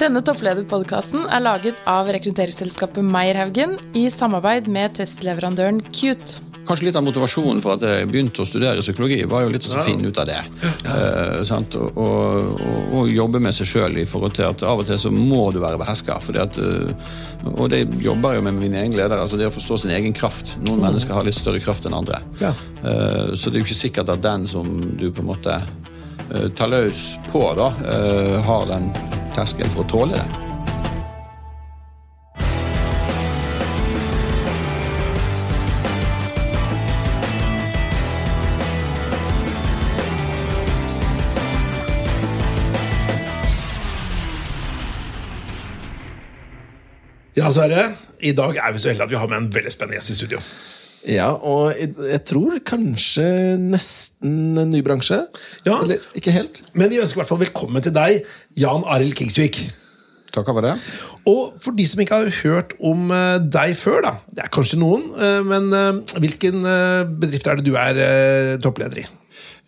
Denne topplederpodkasten er laget av rekrutteringsselskapet Meierhaugen i samarbeid med testleverandøren Cute. Kanskje litt av motivasjonen for at jeg begynte å studere psykologi, var jo litt å finne ut av det. Eh, sant? Og, og, og, jobbe med seg sjøl i forhold til at av og til så må du være beherska. Uh, og det jobber jo med mine egne ledere. altså Det å forstå sin egen kraft. Noen mennesker har litt større kraft enn andre. Ja. Eh, så det er jo ikke sikkert at den som du på en måte eh, tar løs på, da, eh, har den terskelen for å tåle det. Ja, Sverre. I dag er vi så heldige at vi har med en veldig spennende gjest i studio. Ja, og jeg, jeg tror kanskje nesten en ny bransje. Ja. Eller ikke helt. Men vi ønsker i hvert fall velkommen til deg, Jan Arild Kingsvik. Takk for det. Og for de som ikke har hørt om eh, deg før, da. Det er kanskje noen, eh, men eh, hvilken bedrift er det du er toppleder i?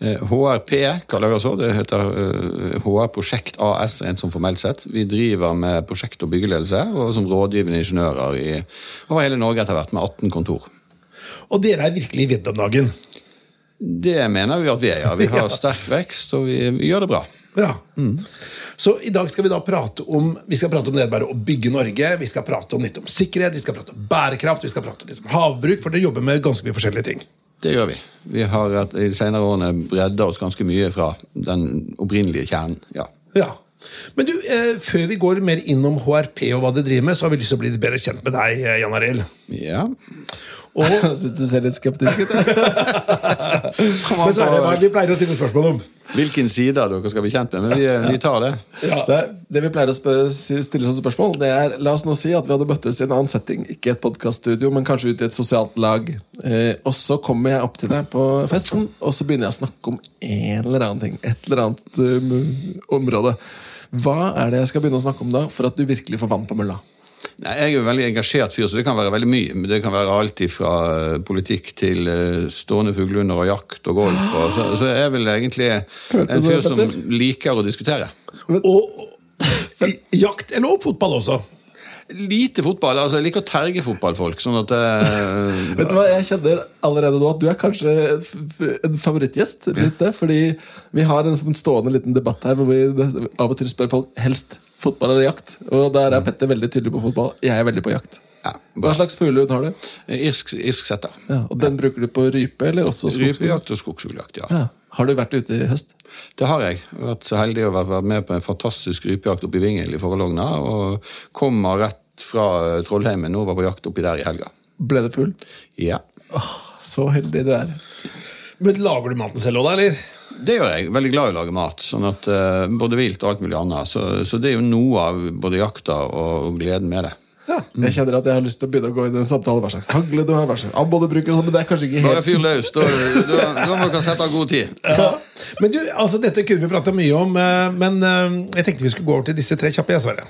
Eh, HRP kaller vi det så. Det heter HR Prosjekt AS rent som formelt sett. Vi driver med prosjekt- og byggeledelse og som rådgivende ingeniører i over hele Norge etter hvert, med 18 kontor. Og dere er virkelig i vinden om dagen. Det mener vi at vi er, ja. Vi har sterk vekst, og vi, vi gjør det bra. Ja. Så i dag skal vi da prate om Vi skal prate om det bare å bygge Norge. Vi skal prate om litt om sikkerhet, vi skal prate om bærekraft, vi skal prate litt om havbruk, for dere jobber med ganske mye forskjellige ting. Det gjør vi. Vi har i de senere årene bredda oss ganske mye fra den opprinnelige kjernen. ja. Ja. Men du, eh, før vi går mer innom HRP og hva det driver med, så har vi lyst til å bli litt bedre kjent med deg, eh, Jan Arild. Ja. Og Syns du ser litt skeptisk ut. men så er det hva vi pleier å stille spørsmål om. Hvilken side av dere skal bli kjent med, men vi, vi tar det. Ja. Det, det vi pleier å stille som spørsmål, det er La oss nå si at vi hadde møttes i en annen setting. Ikke et podkaststudio, men kanskje ute i et sosialt lag. Eh, og så kommer jeg opp til deg på festen, og så begynner jeg å snakke om en eller annen ting. Et eller annet um, område. Hva er det jeg skal begynne å snakke om da, for at du virkelig får vann på mølla? Nei, Jeg er jo veldig engasjert fyr, så det kan være veldig mye. Men Det kan være alt fra eh, politikk til eh, stående fuglehunder og jakt og golf. Og, så, så jeg er vel egentlig en fyr som liker å diskutere. Og jakt eller fotball også. Lite fotball. altså Jeg liker å terge fotballfolk. sånn at Uh, Vet du hva, Jeg kjenner allerede nå at du er kanskje en favorittgjest. Litt det, fordi vi har en sånn stående liten debatt her hvor vi av og til spør folk helst fotball eller jakt. Og der er Petter veldig tydelig på fotball. Jeg er veldig på jakt. ja, Hva slags fuglehund har du? Irsk, irsk setter. Ja, og Den bruker du på rype eller også? Rypejakt og skogsfugljakt, ja. Ja. Har du vært ute i høst? Det har jeg. Jeg har vært så heldig å være med på en fantastisk rypejakt oppe i Vingel i Forlogna. Og kommer rett fra eh, Trollheimen nå var på jakt oppi der i helga. Ble det full? Ja. Så heldig du er. Men Lager du maten selv òg, da? eller? Det gjør jeg. Veldig glad i å lage mat. sånn at uh, Både vilt og alt mulig annet. Så, så det er jo noe av både jakta og gleden med det. Ja, Jeg kjenner at jeg har lyst til å begynne å gå inn i en samtale. Hva slags hagle du har, hva slags abbo du bruker, og men det er kanskje ikke Bare helt fyr løs. Da, da, da må dere sette av god tid. Ja. Men du, altså Dette kunne vi prata mye om, eh, men jeg tenkte vi skulle gå over til disse tre kjappe. Jeg, Sverre.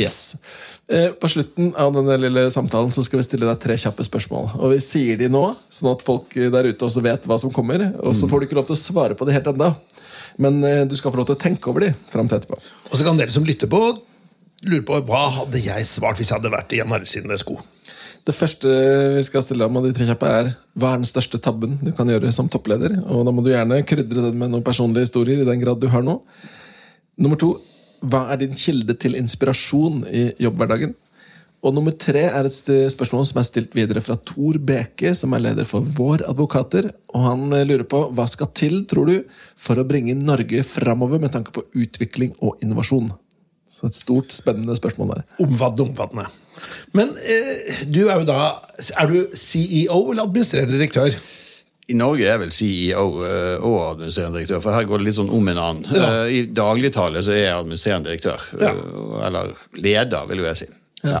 Yes. Eh, På slutten av denne lille samtalen så skal vi stille deg tre kjappe spørsmål. Og vi sier de nå, sånn at folk der ute også vet hva som kommer. Og så får du ikke lov til å svare på det helt enda. Men eh, du skal få lov til å tenke over de fram til etterpå. Og så kan dere som lytter på, lure på hva hadde jeg svart hvis jeg hadde vært i Jan sine sko. Det første vi skal stille om av de tre kjappe, er hva er den største tabben du kan gjøre som toppleder? Og da må du gjerne krydre den med noen personlige historier, i den grad du har noe. Nummer to, hva er din kilde til inspirasjon i jobbhverdagen? Og nummer tre er et spørsmål som er stilt videre fra Tor Beke, som er leder for Vår advokater. Og han eh, lurer på hva skal til, tror du, for å bringe Norge framover med tanke på utvikling og innovasjon? Så et stort, spennende spørsmål der. Omfattende, omfattende. Men eh, du er jo da Er du CEO eller administrerende direktør? I Norge er vel CEO eh, og administrerende direktør, for her går det litt sånn om en annen. Ja. Eh, I dagligtale så er jeg administrerende direktør. Ja. eh, Eller leder, vil jeg si. Ja.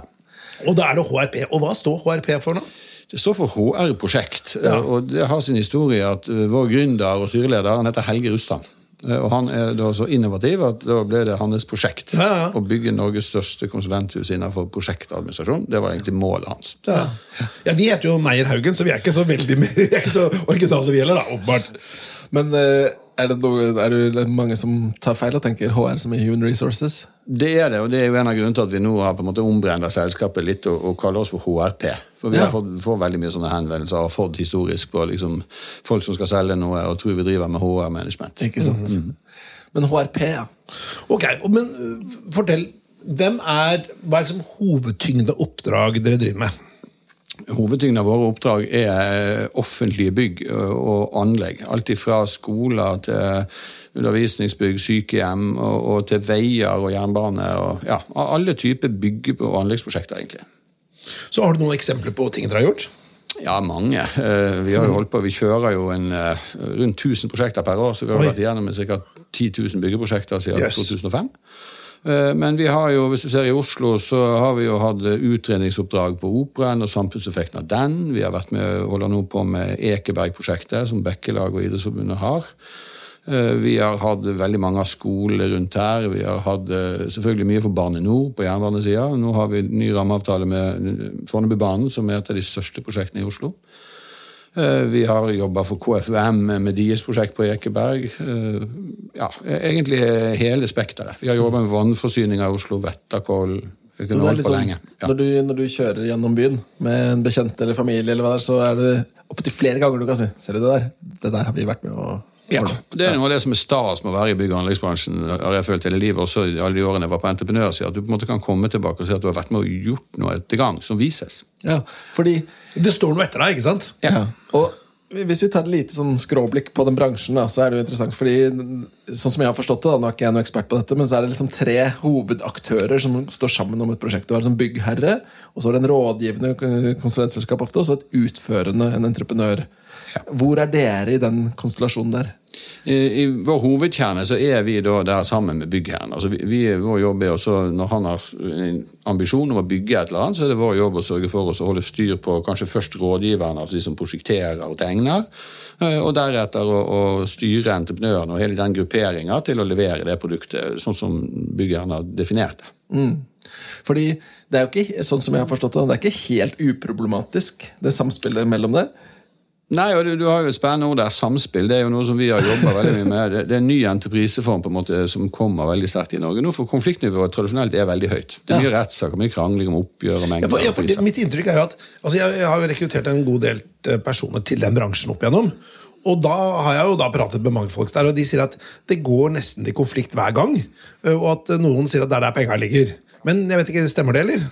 Og da er det HRP. Og hva står HRP for nå? Det står for HR-prosjekt, Ja. eh, og det har sin historie at vår gründer og styreleder han heter Helge Rustad. Eh, Og han er da så innovativ at da ble det hans prosjekt Ja, ja. å bygge Norges største konsulenthus innenfor prosjektadministrasjon. Det var egentlig målet hans. Ja. ja, Vi heter jo Meyer Haugen, så vi er ikke så veldig mer, er så originale vi heller, da, åpenbart. Men eh, Er det, noe, er det mange som tar feil og tenker HR som er Human Resources? Det er det, og det er jo en av grunnene til at vi nå har på en måte ombrenda selskapet litt og, og kaller oss for HRP. For vi Ja. har fått, får veldig mye sånne henvendelser og har fått historisk på liksom, folk som skal selge noe og tror vi driver med HR-management. Ikke sant? Men HRP, ja. Ok, Men øh, fortell. Hvem er, Hva er liksom hovedtyngde oppdrag dere driver med? Hovedtyngden av våre oppdrag er eh, offentlige bygg og anlegg. Alt fra skoler til undervisningsbygg, sykehjem og, og til veier og jernbane. og ja, Alle typer bygge- og anleggsprosjekter, egentlig. Så Har du noen eksempler på ting dere har gjort? Ja, mange. Eh, Vi har jo holdt på, vi kjører jo en, eh, rundt 1000 prosjekter per år, så vi har Oi. vært igjennom ca. 10 000 byggeprosjekter siden Yes. 2005. Eh, Men vi har jo, hvis du ser i Oslo, så har vi jo hatt utredningsoppdrag på Operaen og samfunnseffekten av den. Vi har vært med, holder nå på med Ekeberg-prosjektet, som Bekkelag og Idrettsforbundet har. Eh, Vi har hatt veldig mange av skolene rundt her. Vi har hatt eh, selvfølgelig mye for Bane NOR på jernbanesida. Nå har vi ny rammeavtale med Fornebubanen, som er et av de største prosjektene i Oslo. Eh, Vi har jobba for KFUM med deres prosjekt på Ekeberg. Ja, egentlig hele spekteret. Vi har jobba med vannforsyninga i Oslo, Vettakoll, Så det er liksom. Ja. når, du, når du kjører gjennom byen med en bekjent eller familie, eller hva det er, så er det opptil flere ganger du kan si Ser du det der? Det der har vi vært med å Ja, Det er noe av det som er stas med å være i bygg- og anleggsbransjen. har jeg følt hele livet, også i alle de årene jeg var på entreprenørsida. At du på en måte kan komme tilbake og si at du har vært med og gjort noe etter gang som vises. Ja, fordi Det står noe etter deg, ikke sant? Ja. Og hvis vi tar et lite sånn skråblikk på den bransjen, da, så er det jo interessant. fordi sånn som jeg har forstått det, da, nå er ikke jeg noen ekspert på dette, men så er det liksom tre hovedaktører som står sammen om et prosjekt. Du har en byggherre, og så er det en rådgivende konsulentselskap ofte, og så et utførende, en entreprenør. Hvor er dere i den konstellasjonen der? I, I vår hovedkjerne så er vi da der sammen med byggherren. Altså vi, vi, vår jobb er også, Når han har en ambisjon om å bygge et eller annet, så er det vår jobb å sørge for oss å holde styr på kanskje først rådgiverne, altså de som prosjekterer og tegner, eh, og deretter å, å styre entreprenøren og hele den grupperinga til å levere det produktet sånn som byggherren har definert det. Fordi det er jo ikke, sånn som jeg har forstått det, det er ikke helt uproblematisk, det samspillet mellom der. Nei, og du, du har jo et spennende ord der, samspill. Det er jo noe som vi har jobba veldig mye med. Det, det er en ny entrepriseform på en måte som kommer veldig sterkt i Norge nå, for konfliktnivået tradisjonelt er veldig høyt. Det er mye rettssaker, mye krangling om oppgjør og Ja, mengder ja, for mitt inntrykk er jo at altså jeg, jeg har jo rekruttert en god del eh, personer til den bransjen opp igjennom. Og da har jeg jo da pratet med mange folk der, og de sier at det går nesten til konflikt hver gang. eh, Og at eh, noen sier at det er der penga ligger. Men jeg vet ikke, stemmer det, eller?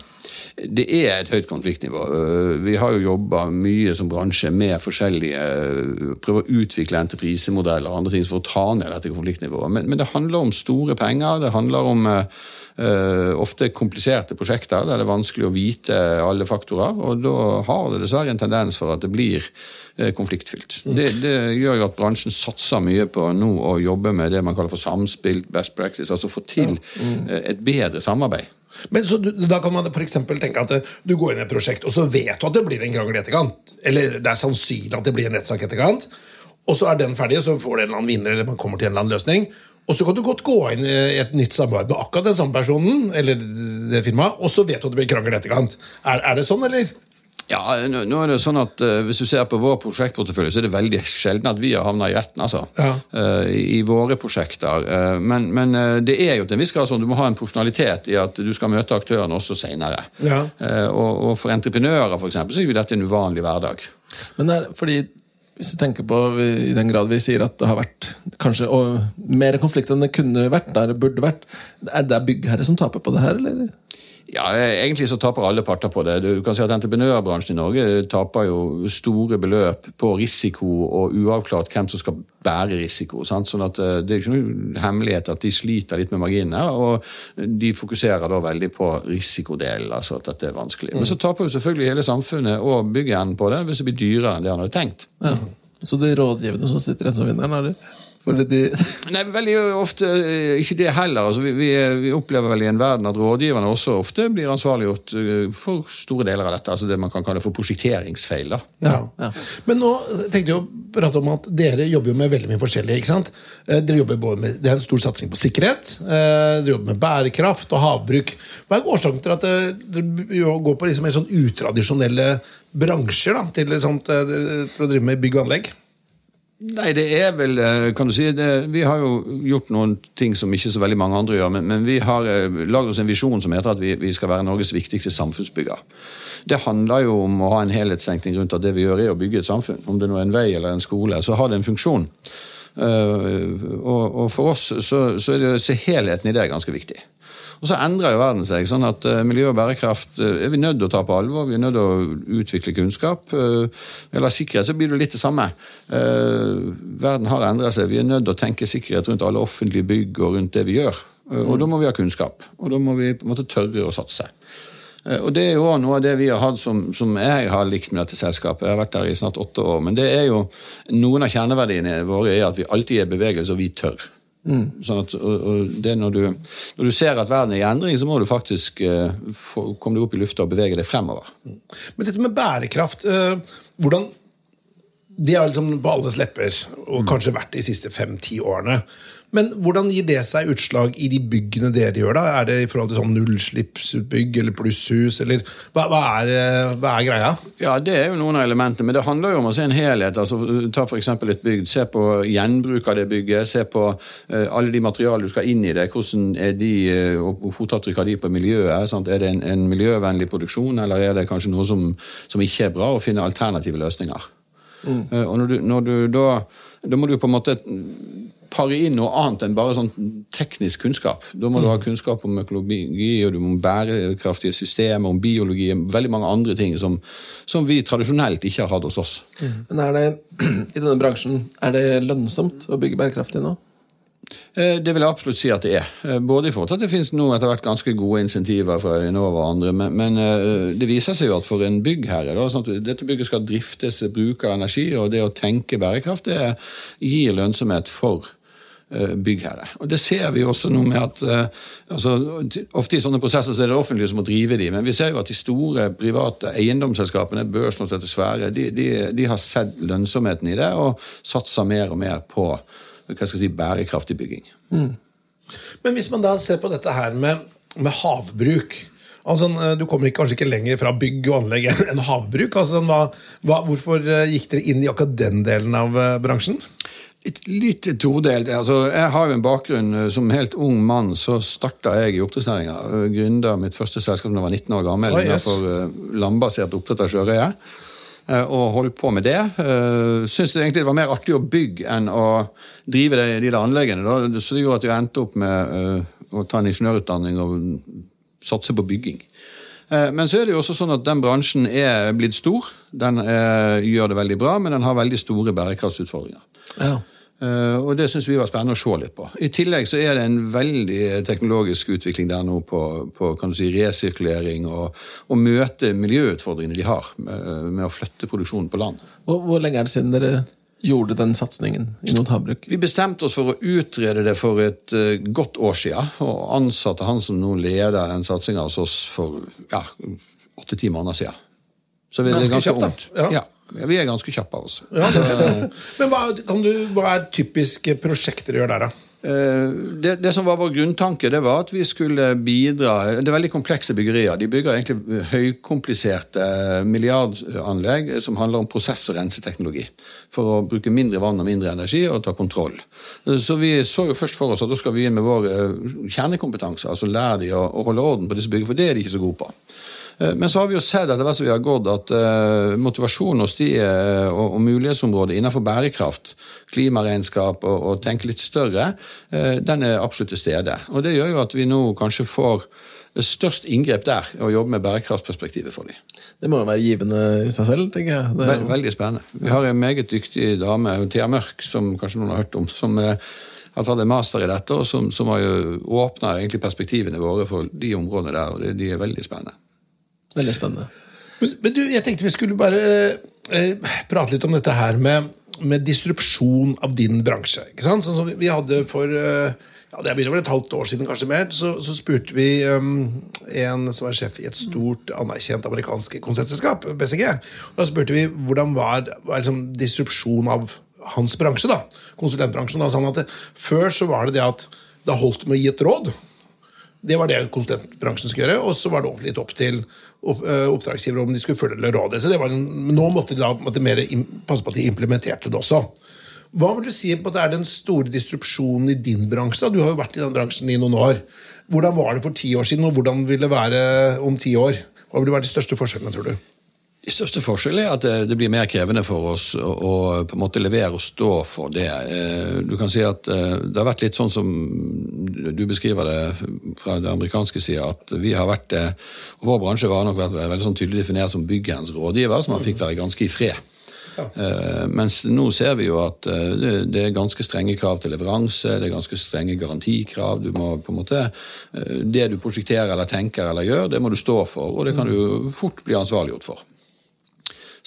Det er et høyt konfliktnivå. Øh, Vi har jo jobba mye som bransje med forskjellige prøver Prøve å utvikle entreprisemodeller og andre ting for å ta ned dette konfliktnivået. Men, men det handler om store penger. Det handler om øh, øh, ofte kompliserte prosjekter der det er vanskelig å vite alle faktorer. Og da har det dessverre en tendens for at det blir øh, konfliktfylt. Det, det gjør jo at bransjen satser mye på nå å jobbe med det man kaller for samspill, best practice. Altså få til øh, et bedre samarbeid. Men så du, Da kan man eksempel tenke at eh, du går inn i et prosjekt, og så vet du at det blir en krangel i etterkant. Eller det er sannsynlig at det blir en rettssak i etterkant. Og så er den ferdig, og så får du en eller annen vinner, eller man kommer til en eller annen løsning. Og så kan du godt gå inn i et nytt samarbeid med akkurat den samme personen, eller det firmaet, og så vet du at det blir krangel i etterkant. Er, er det sånn, eller? Ja, nå nå er det sånn at uh, Hvis du ser på vår prosjektportefølje, så er det veldig sjelden at vi har havna i retten. altså, Ja. uh, i, i våre prosjekter. Uh, men, men det er jo til en viss grad sånn du må ha en porsjonalitet i at du skal møte aktørene også senere. Ja. Og, og for entreprenører for eksempel, så er jo dette en uvanlig hverdag. Men er fordi hvis du tenker på I den grad vi sier at det har vært kanskje mer konflikt enn det kunne vært, der det burde vært, er det byggherre som taper på det her, eller? Ja, eh, Egentlig så taper alle parter på det. Du kan si at Entreprenørbransjen i Norge taper jo store beløp på risiko og uavklart hvem som skal bære risiko. Sant? Sånn at eh, Det er ikke noen hemmelighet at de sliter litt med marginene, og de fokuserer da veldig på risikodelen. altså at dette er vanskelig. Men så taper jo selvfølgelig hele samfunnet og byggherren på det hvis det blir dyrere enn det han hadde tenkt. Ja. Så det er rådgivende som sitter igjen som vinneren, eller? Fordi de Nei, veldig ofte eh, ikke det heller. Altså, vi, vi, vi opplever vel i en verden at rådgiverne også ofte blir ansvarliggjort eh, for store deler av dette. altså Det man kan kalle for prosjekteringsfeil. da. Ja. Ja. Men nå tenkte jeg å prate om at dere jobber jo med veldig mye forskjellig. ikke sant? Eh, Dere jobber både med, Det er en stor satsing på sikkerhet. eh, Dere jobber med bærekraft og havbruk. Hva er årsaken til at eh, dere går på liksom en sånn utradisjonelle bransjer da, til sånt, eh, for å drive med bygg og anlegg? Nei, det er vel eh, Kan du si det, Vi har jo gjort noen ting som ikke så veldig mange andre gjør, men, men vi har eh, lagd oss en visjon som heter at vi, vi, skal være Norges viktigste samfunnsbygger. Det handler jo om å ha en helhetstenkning rundt at det vi gjør, er å bygge et samfunn. Om det nå er en vei eller en skole, så har det en funksjon. Uh, og, og, for oss så, så er det å se helheten i det ganske viktig. Og så endrer jo verden seg. sånn at uh, Miljø og bærekraft uh, er vi nødt til å ta på alvor. Vi er nødt til å utvikle kunnskap. Uh, eller sikkerhet, så blir det litt det samme. verden har endret seg. Vi er nødt til å tenke sikkerhet rundt alle offentlige bygg og rundt det vi gjør. og da må vi ha kunnskap. Og da må vi på en måte tørre å satse. Og Det er jo noe av det vi har hatt som, som, jeg har likt med dette selskapet. Jeg har vært der i snart åtte år. Men det er jo noen av kjerneverdiene våre er at vi alltid er i bevegelse, og vi tør. Mm. Sånn at, og, og det når du, når du, ser at verden er i endring, så må du faktisk uh, få, komme deg opp i lufta og bevege deg fremover. Mm. Men dette med bærekraft, uh, hvordan Det er liksom på alles lepper, og mm. kanskje vært de siste fem-ti årene. Men hvordan gir det seg utslag i de byggene dere gjør? da? Er det i forhold til sånn nullslippsbygg eller plusshus? eller hva, hva, er, eh, hva, er, greia? Ja, Det er jo noen av elementene, men det handler jo om å se en helhet. altså Ta f.eks. et bygg. Se på gjenbruk av det bygget. Se på uh, alle de materialene du skal inn i det. Hvordan er de, uh, og fotavtrykk har de på miljøet? Sant? Er det en, en, miljøvennlig produksjon, eller er det kanskje noe som, som ikke er bra? Å finne alternative løsninger. Mm. Og når du, når du da, da må du på en måte pare inn noe annet enn bare sånn teknisk kunnskap. Da må du ha mm. kunnskap om økologi, og du må bærekraftige systemer, om biologi, og veldig mange andre ting som, som vi tradisjonelt ikke har hatt hos oss. Mm. Men er det, i denne bransjen, er det lønnsomt å bygge bærekraftig nå? Eh, det vil jeg absolutt si at det er. Eh, både i forhold til at det finnes nå etter hvert ganske gode insentiver fra Enova og andre, men, men eh, det viser seg jo at for en byggherre da, sånn at Dette bygget skal driftes, bruke energi, og det å tenke bærekraft det gir lønnsomhet for byggherre. Og Det ser vi også nå med at eh, altså, Ofte i sånne prosesser så er det offentlige som må drive de, men vi ser jo at de store private eiendomsselskapene, børsnoterte svære, de, de, de, har sett lønnsomheten i det og satser mer og mer på hva skal jeg si, bærekraftig bygging. Mm. Men hvis man da ser på dette her med, med havbruk Altså, du kommer kanskje ikke lenger fra bygg og anlegg enn havbruk. Altså, hva, hva, hvorfor gikk dere inn i akkurat den delen av bransjen? Litt, todelt. Altså, jeg har jo en bakgrunn eh, som helt ung mann. Så starta jeg i oppdrettsnæringa. Gründa mitt første selskap da jeg var 19 år gammel. Oh, yes. for uh, landbasert oppdrett av sjøørret. Uh, og holdt på med det. Syns egentlig det var mer artig å bygge enn å drive de, de der anleggene. Så det gjorde at jeg endte opp med å ta en ingeniørutdanning og satse på bygging. Men så er det jo også sånn at den bransjen er blitt stor. Den er, gjør det veldig bra, men den har veldig store bærekraftsutfordringer. Ja. Uh, og det syns vi var spennende å se litt på. I tillegg så er det en veldig teknologisk utvikling der nå på, på kan du si, resirkulering og, og møte miljøutfordringene de har med, med, å flytte produksjonen på land. Og hvor lenge er det siden dere gjorde den satsingen i havbruk? Vi bestemte oss for å utrede det for et uh, godt år siden, og ansatte han som nå leder den satsinga hos oss for ja, åtte-ti måneder siden. Så vi, ganske, ganske kjapt. Ja. ja. Vi er ganske kjappe av oss. Ja, Men hva, du, hva, er typiske prosjekter du gjør der, da? Eh, det, det, som var vår grunntanke, det var at vi skulle bidra Det er veldig komplekse byggerier. De bygger egentlig høykompliserte milliardanlegg som handler om prosess- og renseteknologi. For å bruke mindre vann og mindre energi og ta kontroll. Så vi så jo først for oss at da skal vi inn med vår eh, kjernekompetanse. Altså lære de å, å holde orden på disse byggene, for det er de ikke så gode på. Eh, men så har vi jo sett etter hvert som vi har gått, at uh, motivasjonen hos de uh, og, og, mulighetsområdet innenfor bærekraft, klimaregnskap og, og tenke litt større, den er absolutt til stede. Og det gjør jo at vi nå kanskje får størst inngrep der, å jobbe med bærekraftsperspektivet for dem. Det må jo være givende i seg selv, tenker jeg. Det er... Veldig spennende. Vi har en meget dyktig dame, Thea Mørk, som kanskje noen har hørt om. som har tatt en master i dette, og som, som har åpna perspektivene våre for de områdene der. og De er veldig spennende. Veldig spennende. Men, men, du, jeg tenkte vi skulle bare eh, prate litt om dette her med, med disrupsjon av din bransje. ikke sant? Sånn som vi hadde for eh, ja, det begynner vel et halvt år siden, kanskje mer, så, så spurte vi um, en som er sjef i et stort, anerkjent amerikansk konsertselskap, BCG. Og da spurte vi hvordan var, var liksom disrupsjon av hans bransje, da, konsulentbransjen. Da sa han at det, før så var det det at da holdt det med å gi et råd. Det var det konsulentbransjen skulle gjøre, og så var det litt opp til eh, oppdragsgiver om de skulle følge rådet. Så det var en, nå måtte de da måtte mer passe på at de implementerte det også. Hva vil du si på at det er den store disrupsjonen i din bransje? Du har jo vært i den bransjen i noen år. Hvordan var det for ti år siden, og hvordan vil det være om ti år? Hva vil være de største forskjellene, tror du? De største forskjellene er at det, det blir mer krevende for oss å, på en måte levere og stå for det. Eh, Du kan si at eh, Det har vært litt sånn som du beskriver det fra det amerikanske sida, at vi har vært og Vår bransje var nok vært veldig sånn tydelig definert som byggerens rådgiver, så man fikk være ganske i fred. Ja. mens nå ser vi jo at eh, det, er ganske strenge krav til leveranse, det er ganske strenge garantikrav. Du må på en måte, eh, Det du prosjekterer eller tenker eller gjør, det må du stå for, og det kan du fort bli ansvarliggjort for.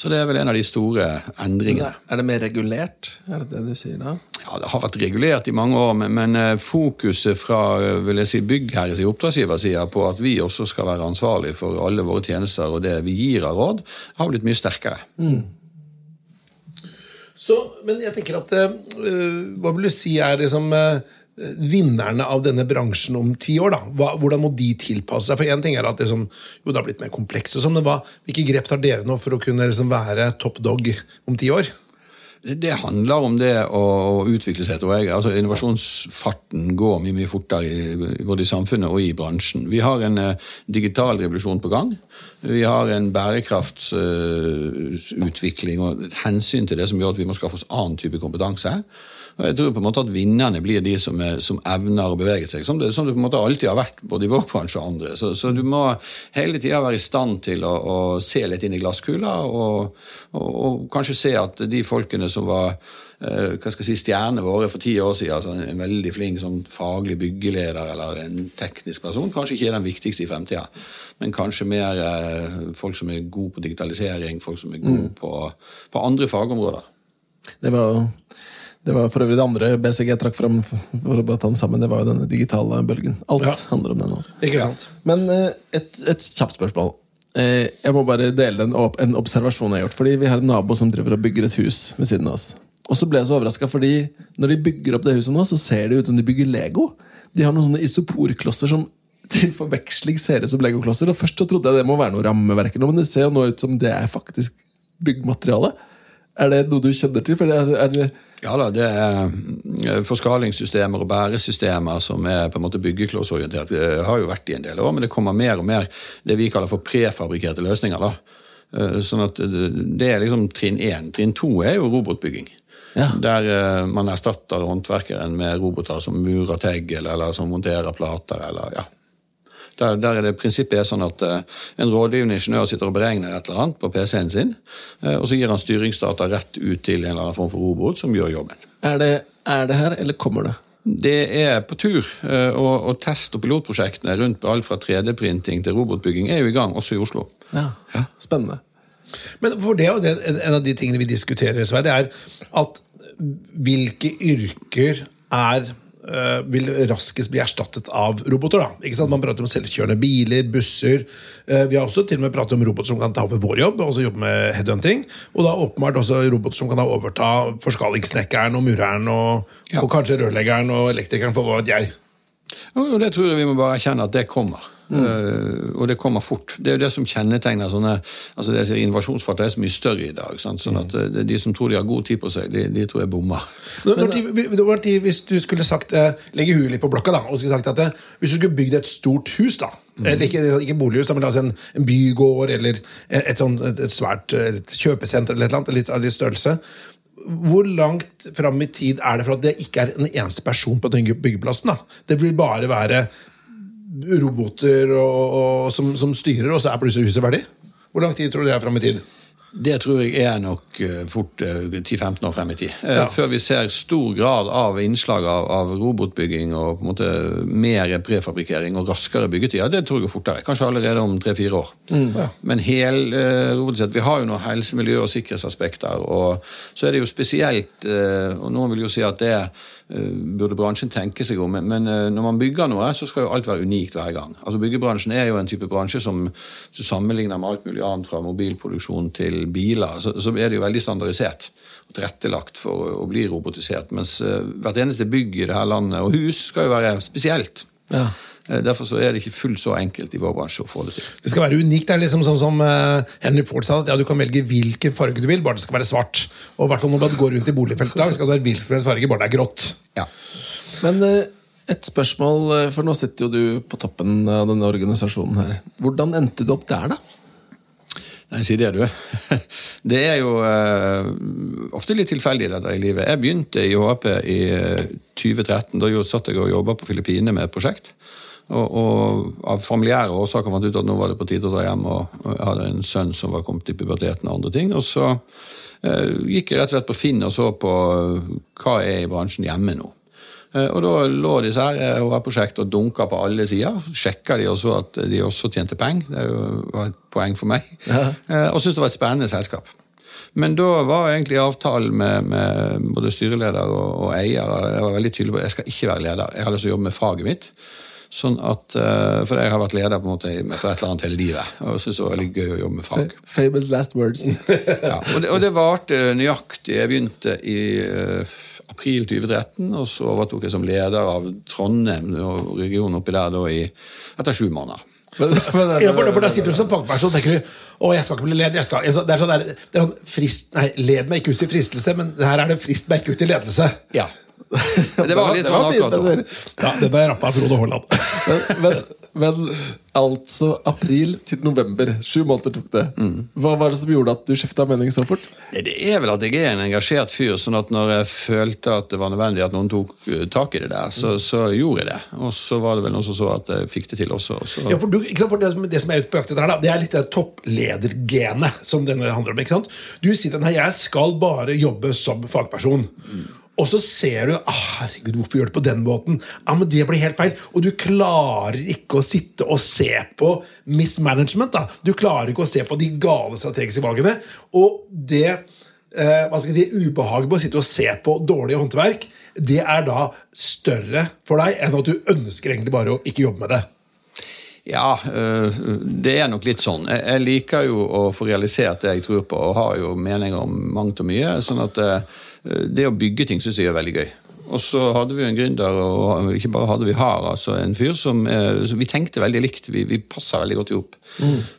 Så det er vel en av de store endringene. Er det mer regulert? Er det det du sier da? Ja, Det har vært regulert i mange år, men, men eh, fokuset fra eh, vil jeg si, byggherres oppdragsgiversida på at vi også skal være ansvarlig for alle våre tjenester og det vi gir av råd, har blitt mye sterkere. Så, men jeg tenker at eh, Hva vil du si er liksom eh, vinnerne av denne bransjen om ti år? da? Hvordan må de tilpasse seg? For en ting er at liksom, jo, det har blitt mer komplekst, og sånn, men hva, hvilke grep tar dere nå for å kunne liksom, være top dog om ti år? Det handler om det å, utvikle seg. tror jeg. Altså, innovasjonsfarten går mye mye fortere i, både i samfunnet og i bransjen. Vi har en eh, digital revolusjon på gang. Vi har en bærekraftsutvikling og et hensyn til det som gjør at vi må skaffe oss annen type kompetanse. Og jeg tror på en måte at Vinnerne blir de som, er, som evner å bevege seg, som det, som det på en måte alltid har vært både i vår bransje og andre. Så, så du må hele tida være i stand til å, å se litt inn i glasskula, og, og, og kanskje se at de folkene som var eh, hva skal jeg si, stjernene våre for ti år siden, altså en veldig flink sånn, faglig byggeleder eller en teknisk person, kanskje ikke er den viktigste i fremtida. Men kanskje mer eh, folk som er gode på digitalisering, folk som er gode på, på andre fagområder. Det var, det var for øvrig det andre BCG jeg trakk fram for å bare ta den sammen. Det var jo denne digitale bølgen. Alt Ja. handler om det nå. Ikke sant? Men eh, et, et kjapt spørsmål. Eh, Jeg må bare dele en, en observasjon jeg har gjort. Fordi Vi har en nabo som driver og bygger et hus ved siden av oss. Og så ble jeg så overraska, fordi når de bygger opp det huset nå, så ser det ut som de bygger Lego. De har noen sånne isoporklosser som til forveksling ser ut som legoklosser. Og Først så trodde jeg det må være noe rammeverk, men det ser jo nå ut som det er faktisk byggmateriale. Er det noe du kjenner til? For det er, er det, Ja da, det er eh, forskalingssystemer og bæresystemer som er på en måte byggeklossorientert. Vi har jo vært i en del år, men det kommer mer og mer det vi kaller for prefabrikkerte løsninger. da. Eh, Sånn at det det er liksom trinn én. Trinn to er jo robotbygging. Ja. Der eh, man erstatter håndverkeren med roboter som murer eller, eller som monterer plater, eller ja. Der, der er det prinsippet er sånn at eh, en rådgivende ingeniør sitter og beregner et eller annet på PC-en sin, eh, og så gir han styringsdata rett ut til en eller annen form for robot som gjør jobben. er, det, er det her, eller kommer det? Det er på tur, eh, og, og test- og pilotprosjektene rundt alt fra 3D-printing til robotbygging er jo i gang, også i Oslo. Ja, Spennende. Men for det er jo det, en av de tingene vi diskuterer, Sverre, det er at hvilke yrker er vil raskest bli erstattet av roboter. da. Ikke sant? Man prater om selvkjørende biler, busser. Eh, vi har også til og med pratet om roboter som kan ta over vår jobb, altså jobbe med headhunting. Og da åpenbart også roboter som kan da overta forskalingssnekkeren og mureren og, Ja. og kanskje rørleggeren og elektrikeren, for hva vet jeg. Og det tror jeg vi må bare erkjenne at det kommer. Eh, og det kommer fort. Det er jo det som kjennetegner sånne altså det jeg sier, Innovasjonsfarten er så mye større i dag. Sant? Sånn at eh, De som tror de har god tid på seg, de, de tror jeg bommer. Når, når, tid, hvis du skulle sagt eh, legge huet litt på blokka da, og skulle sagt at eh, hvis du skulle bygd et stort hus, da, eller ikke, ikke bolighus, men altså en, en bygård eller et, sånt, et, et svært eh, et kjøpesenter eller et eller annet, litt av litt størrelse hvor langt fram i tid er det for at det ikke er en eneste person på den byggeplassen? da? Det vil bare være roboter og, og, som, som styrer, og så er plutselig huset ferdig? Hvor lang tid tror du det er fram i tid? Det tror jeg er nok eh, fort eh, 10-15 år frem i tid. Eh, Ja. Før vi ser stor grad av innslag av, av robotbygging og på en måte mer prefabrikkering og raskere byggetider. Det tror jeg fortere. Kanskje allerede om tre-fire år. Men hel, eh, robotisert, vi har jo noen helse-, miljø- og sikkerhetsaspekter. Og så er det jo spesielt eh, Og noen vil jo si at det eh, burde bransjen tenke seg om, men, eh, når man bygger noe, så skal jo alt være unikt hver gang. Altså Byggebransjen er jo en type bransje som sammenligner med alt mulig annet fra mobilproduksjon til biler, så, så er det jo veldig standardisert og tilrettelagt for å bli robotisert. Mens eh, hvert eneste bygg i det her landet, og hus, skal jo være spesielt. Ja. Eh, Derfor så er det ikke fullt så enkelt i vår bransje å få det til. Det skal være unikt. Det er liksom sånn som eh, Henry Ford sa, at ja, du kan velge hvilken farge du vil, bare det skal være svart. Og i hvert fall når du går rundt i boligfeltet i dag, skal det være hvilken som helst farge, bare det er grått. Ja. Men eh, et spørsmål, for nå sitter jo du på toppen av denne organisasjonen her. Hvordan endte du opp der, da? Nei, si det, du. Det er jo eh, ofte litt tilfeldig, dette i livet. Jeg begynte i HP i eh, 2013. Da satt jeg og jobba på Filippinene med et prosjekt. Og, og av familiære årsaker fant ut at nå var det på tide å dra hjem. Og, jeg hadde en sønn som var kommet i puberteten og andre ting. Og så eh, gikk jeg rett og slett på Finn og så på eh, hva er i bransjen hjemme nå. Eh, Og da lå disse her HR-prosjektene og dunka på alle sider. Sjekka de og så at de også tjente penger. Det var et poeng for meg. Eh, Og syntes det var et spennende selskap. Men da var egentlig avtalen med, med både styreleder og, og eier Jeg var veldig tydelig på at jeg skal ikke være leder. Jeg har lyst til å jobbe med faget mitt. Sånn at, eh, For jeg har vært leder på en måte for et eller annet hele livet. Og syntes det var veldig gøy å jobbe med fag. Famous last words. Ja, og, det, og det varte nøyaktig. Jeg begynte i eh, april 2013, og så overtok jeg som leder av Trondheim og regionen oppi der da i, etter sju måneder. Men, men, Ja, for, for da sitter du som fagperson og tenker du, å, jeg skal ikke bli leder. Jeg skal, det er sånn, der, det er sånn frist, nei, Led meg ikke ut i fristelse, men her er det frist meg ikke ut i ledelse. Ja. Det var litt sånn akkurat Ja, Det ble rappa av Frode Haaland. Men, men, men altså april til november. Sju måneder tok det. Hva var det som gjorde at du skifta mening så fort? Det er vel at jeg er en engasjert fyr, sånn at når jeg følte at det var nødvendig at noen tok eh, tak i det der, så, så gjorde jeg det. Og så var det vel noen som så at jeg fikk det til også. også. Ja, for du, ikke sant? For det, som- det som er ute på jakt etter her, da, det er litt det toppledergenet som denne handler om. ikke sant? Du sier den her, jeg skal bare jobbe som fagperson. Og så ser du ah, herregud, hvorfor gjør du det på den måten? Ja, men Det blir helt feil. Og du klarer ikke å sitte og se på mismanagement. da. Du klarer ikke å se på de gale strategiske valgene. Og det eh, hva skal jeg si, ubehaget med å sitte og se på dårlige håndverk, det er da større for deg enn at du ønsker egentlig bare å ikke jobbe med det. Ja, øh, det er nok litt sånn. Jeg, liker jo å få realisert det jeg tror på, og har jo meninger om mangt og mye. sånn at øh, det å bygge ting syns jeg er veldig gøy. Og så hadde vi en gründer, og ikke bare hadde vi har altså en fyr som eh, Vi tenkte veldig likt, vi, vi passa veldig godt i hop.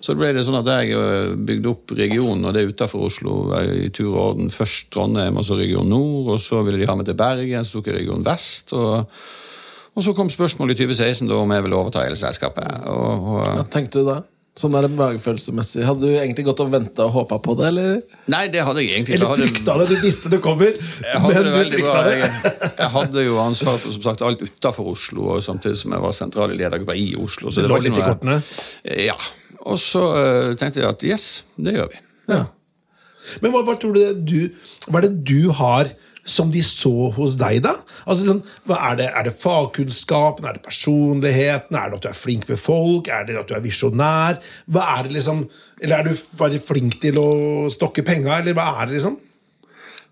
Så ble det sånn at jeg øh, bygde opp regionen, og det utafor Oslo i tur og orden. Først Trondheim, og så Region Nord, og så ville de ha meg til Bergen, så tok jeg Region Vest. og og så kom spørsmålet i 2016 da om jeg ville overta hele selskapet. Og, og, Hva tenkte du da? Sånn der magefølelsemessig. Hadde du egentlig gått og venta og håpa på det, eller? nei, det hadde jeg egentlig ikke. Eller frykta det, du visste det kommer, men det du bra. frykta det. Jeg, jeg hadde jo ansvar for som sagt, alt utafor Oslo, og samtidig som jeg var sentral i ledergruppa i Oslo. Så Det det lå var litt i kortene? Ja. Og så uh, tenkte jeg at yes, det gjør vi. Ja. Men hva, hva tror du du Hva er det du har som de så hos deg, da? Altså, sånn, er, det, det fagkunnskapen? Er det personligheten? Er det at du er flink med folk? Er det at du er visjonær? Hva er det liksom Eller er du bare flink til å stokke penga, eller hva er det liksom?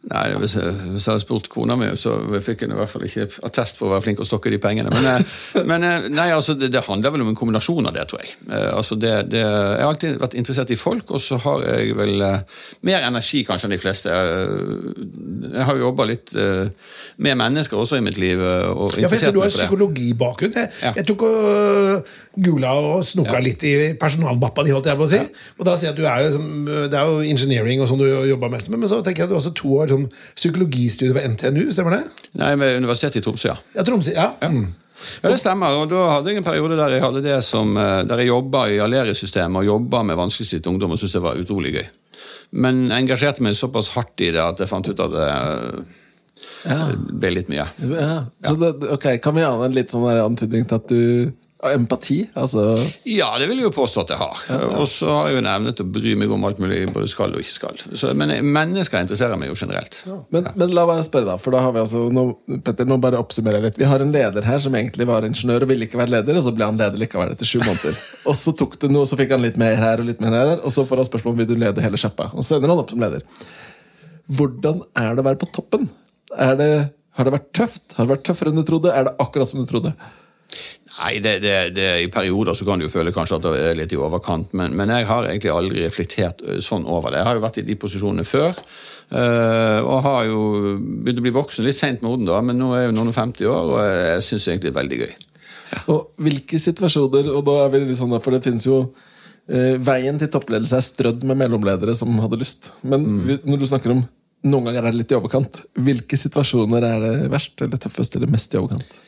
Nei, hvis jeg, hvis jeg hadde spurt kona mi, så fikk jeg i hvert fall ikke attest for å være flink å stokke de pengene. Men, eh, men eh, nei, altså, det, det handler vel om en kombinasjon av det, tror jeg. Eh, Altså, det, det, jeg har alltid vært interessert i folk, og så har jeg vel mer energi kanskje enn de fleste. Jeg, har jobba litt med mennesker også i mitt liv. og og Ja, for interessert Du har psykologibakgrunn. Jeg, Ja. jeg tok og gula og snoka Ja. litt i personalmappa di. holdt jeg på å si Og da sier jeg at du er jo, Det er jo engineering og sånn du jobber mest med, men så tenker jeg at du har også to år som psykologistudiet ved NTNU. Stemmer det? Nei, ved Universitetet i Tromsø, ja. Ja, Tromsø. Ja. Mm. Ja, det stemmer. og Da hadde jeg en periode der jeg hadde det som, eh, der jeg jobba i Aleris-systemet og jobba med vanskeligstilt ungdom og syntes det var utrolig gøy. Men jeg engasjerte meg såpass hardt i det at jeg fant ut at det ja. ble litt mye. Ja. Så det, ok, Kan vi ane en litt sånn antydning til at du Empati? Altså Ja, det vil jeg jo påstå at jeg har. Og så har jeg jo en evne til å bry meg om alt mulig både skal og ikke skal. Så, men mennesker interesserer meg jo generelt. men, men la meg spørre, da. For da har vi altså nå, Petter, nå bare oppsummerer jeg litt. Vi har en leder her som egentlig var ingeniør og ville ikke være leder, og så ble han leder likevel etter sju måneder. Og så tok det noe, så fikk han litt mer her og litt mer her, og så får han spørsmål om vil du lede hele sjappa. Og så ender han opp som leder. Hvordan er det å være på toppen? Er det, har det vært tøft? Har det vært tøffere enn du trodde? Er det akkurat som du trodde? Nei, det, det, det, I perioder så kan du jo føle kanskje at det er litt i overkant, men, men jeg har egentlig aldri reflektert sånn over det. Jeg har jo vært i de posisjonene før. og har jo begynt å bli voksen litt seint moden, da, men nå er jeg jo noen og 50 år, og jeg, syns egentlig det er veldig gøy. Og hvilke situasjoner Og da er vi litt sånn, for det finnes jo eh, Veien til toppledelse er strødd med mellomledere som hadde lyst. Men mm. når du snakker om noen ganger er det litt i overkant, hvilke situasjoner er det verst eller tøffest eller mest i overkant?